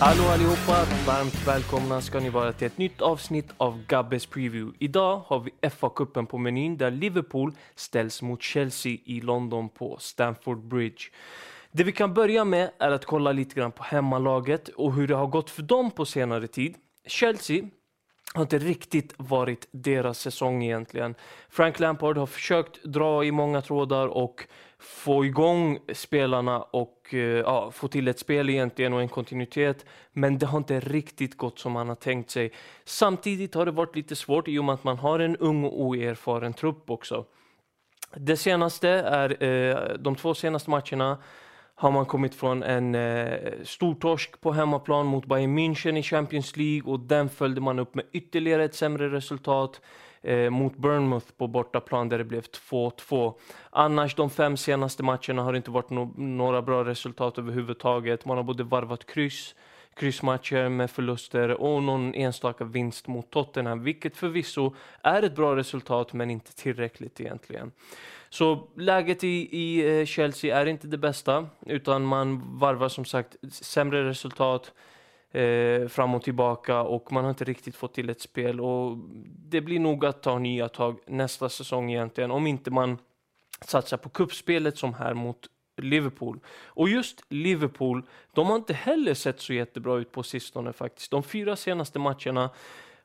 Hallå allihopa! Varmt välkomna ska ni vara till ett nytt avsnitt av Gabbes Preview. Idag har vi FA-cupen på menyn där Liverpool ställs mot Chelsea i London på Stamford Bridge. Det vi kan börja med är att kolla lite grann på hemmalaget och hur det har gått för dem på senare tid. Chelsea har inte riktigt varit deras säsong egentligen. Frank Lampard har försökt dra i många trådar och få igång spelarna och eh, ja, få till ett spel egentligen och en kontinuitet. Men det har inte riktigt gått som man har tänkt sig. Samtidigt har det varit lite svårt i och med att man har en ung och oerfaren trupp också. Det senaste är eh, de två senaste matcherna har man kommit från en eh, stortorsk på hemmaplan mot Bayern München i Champions League och den följde man upp med ytterligare ett sämre resultat eh, mot Bournemouth på bortaplan där det blev 2-2. Annars de fem senaste matcherna har det inte varit no några bra resultat överhuvudtaget. Man har både varvat kryss, kryssmatcher med förluster och någon enstaka vinst mot Tottenham, vilket förvisso är ett bra resultat men inte tillräckligt egentligen. Så läget i, i eh, Chelsea är inte det bästa, utan man varvar som sagt sämre resultat eh, fram och tillbaka och man har inte riktigt fått till ett spel. Och det blir nog att ta nya tag nästa säsong egentligen, om inte man satsar på kuppspelet som här mot Liverpool. Och just Liverpool, de har inte heller sett så jättebra ut på sistone faktiskt. De fyra senaste matcherna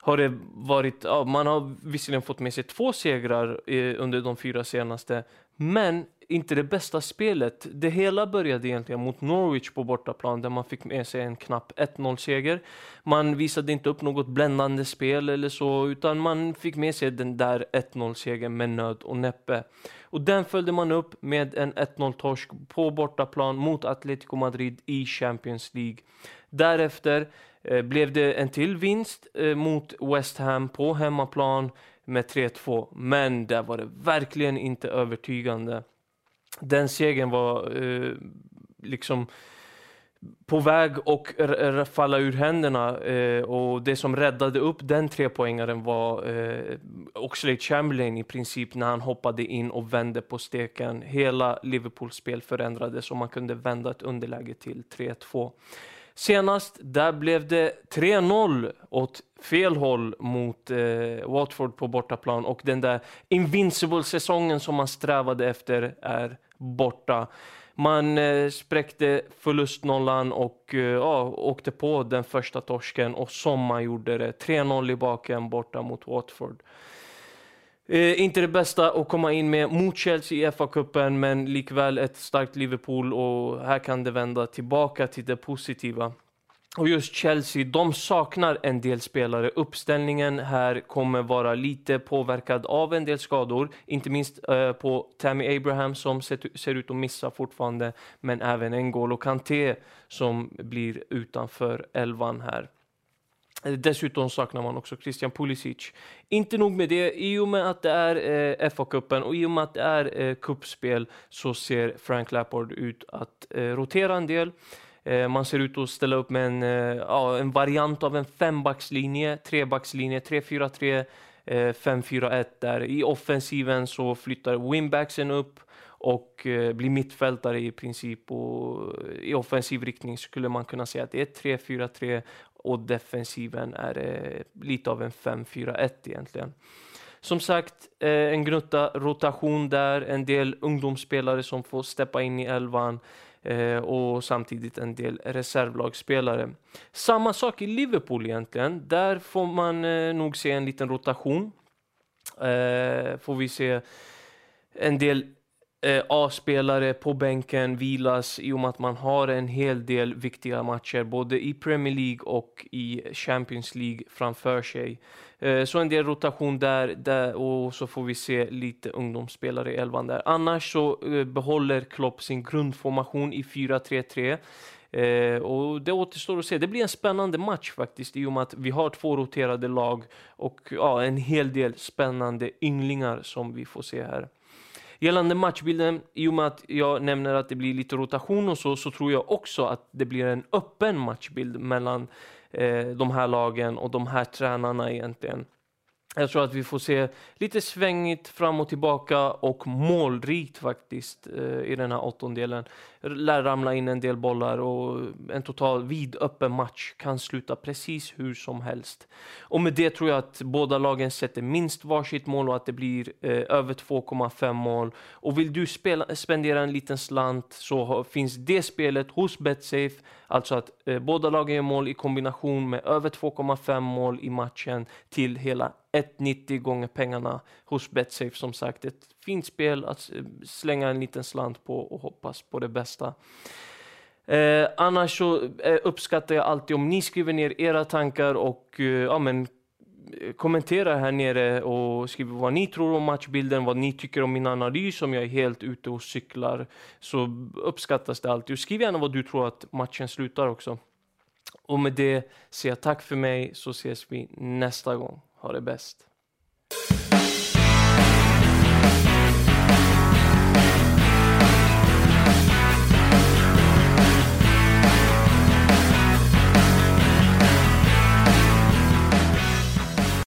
har det varit, ja, man har visserligen fått med sig två segrar eh, under de fyra senaste, men inte det bästa spelet. Det hela började egentligen mot Norwich på bortaplan där man fick med sig en knapp 1-0-seger. Man visade inte upp något bländande spel eller så, utan man fick med sig den där 1-0-segern med nöd och näppe. Och den följde man upp med en 1-0-torsk på bortaplan mot Atletico Madrid i Champions League. Därefter Eh, blev det en till vinst eh, mot West Ham på hemmaplan med 3-2. Men där var det verkligen inte övertygande. Den segern var eh, liksom på väg att falla ur händerna eh, och det som räddade upp den trepoängaren var eh, Oxlade Chamberlain i princip när han hoppade in och vände på steken. Hela Liverpools spel förändrades och man kunde vända ett underläge till 3-2. Senast där blev det 3-0 åt fel håll mot eh, Watford på bortaplan och den där invincible-säsongen som man strävade efter är borta. Man eh, spräckte förlustnollan och eh, ja, åkte på den första torsken och som man gjorde det. 3-0 i baken borta mot Watford. Eh, inte det bästa att komma in med mot Chelsea i FA-cupen, men likväl ett starkt Liverpool och här kan det vända tillbaka till det positiva. Och just Chelsea, de saknar en del spelare. Uppställningen här kommer vara lite påverkad av en del skador, inte minst eh, på Tammy Abraham som ser, ser ut att missa fortfarande, men även N'Golo Kanté som blir utanför elvan här. Eh, dessutom saknar man också Christian Pulisic. Inte nog med det, i och med att det är eh, FA-cupen och i och med att det är eh, kuppspel så ser Frank Lampard ut att eh, rotera en del. Eh, man ser ut att ställa upp med en, eh, ja, en variant av en fembackslinje, trebackslinje, 3-4-3, 5-4-1 eh, där. I offensiven så flyttar winbacksen upp och eh, blir mittfältare i princip. Och I offensiv riktning skulle man kunna säga att det är 3-4-3 och defensiven är eh, lite av en 5-4-1 egentligen. Som sagt, eh, en gnutta rotation där, en del ungdomsspelare som får steppa in i elvan eh, och samtidigt en del reservlagsspelare. Samma sak i Liverpool egentligen. Där får man eh, nog se en liten rotation. Eh, får vi se en del Eh, A-spelare på bänken vilas i och med att man har en hel del viktiga matcher både i Premier League och i Champions League framför sig. Eh, så en del rotation där, där, och så får vi se lite ungdomsspelare i elvan där. Annars så eh, behåller Klopp sin grundformation i 4-3-3. Eh, och det återstår att se. Det blir en spännande match faktiskt i och med att vi har två roterade lag och ja, en hel del spännande ynglingar som vi får se här. Gällande matchbilden, i och med att jag nämner att det blir lite rotation och så, så tror jag också att det blir en öppen matchbild mellan eh, de här lagen och de här tränarna egentligen. Jag tror att vi får se lite svängigt fram och tillbaka och målrikt faktiskt eh, i den här åttondelen. Lär ramla in en del bollar och en total vidöppen match kan sluta precis hur som helst. Och med det tror jag att båda lagen sätter minst varsitt mål och att det blir eh, över 2,5 mål. Och vill du spela, spendera en liten slant så finns det spelet hos Betsafe. Alltså att eh, båda lagen gör mål i kombination med över 2,5 mål i matchen till hela 1,90 gånger pengarna hos Betsafe som sagt. Ett fint spel att eh, slänga en liten slant på och hoppas på det bästa. Eh, annars så eh, uppskattar jag alltid om ni skriver ner era tankar och eh, ja, men, eh, kommentera här nere och skriver vad ni tror om matchbilden, vad ni tycker om min analys, om jag är helt ute och cyklar. Så uppskattas det alltid. Och skriv gärna vad du tror att matchen slutar också. Och med det säger jag tack för mig så ses vi nästa gång. Ha det bäst.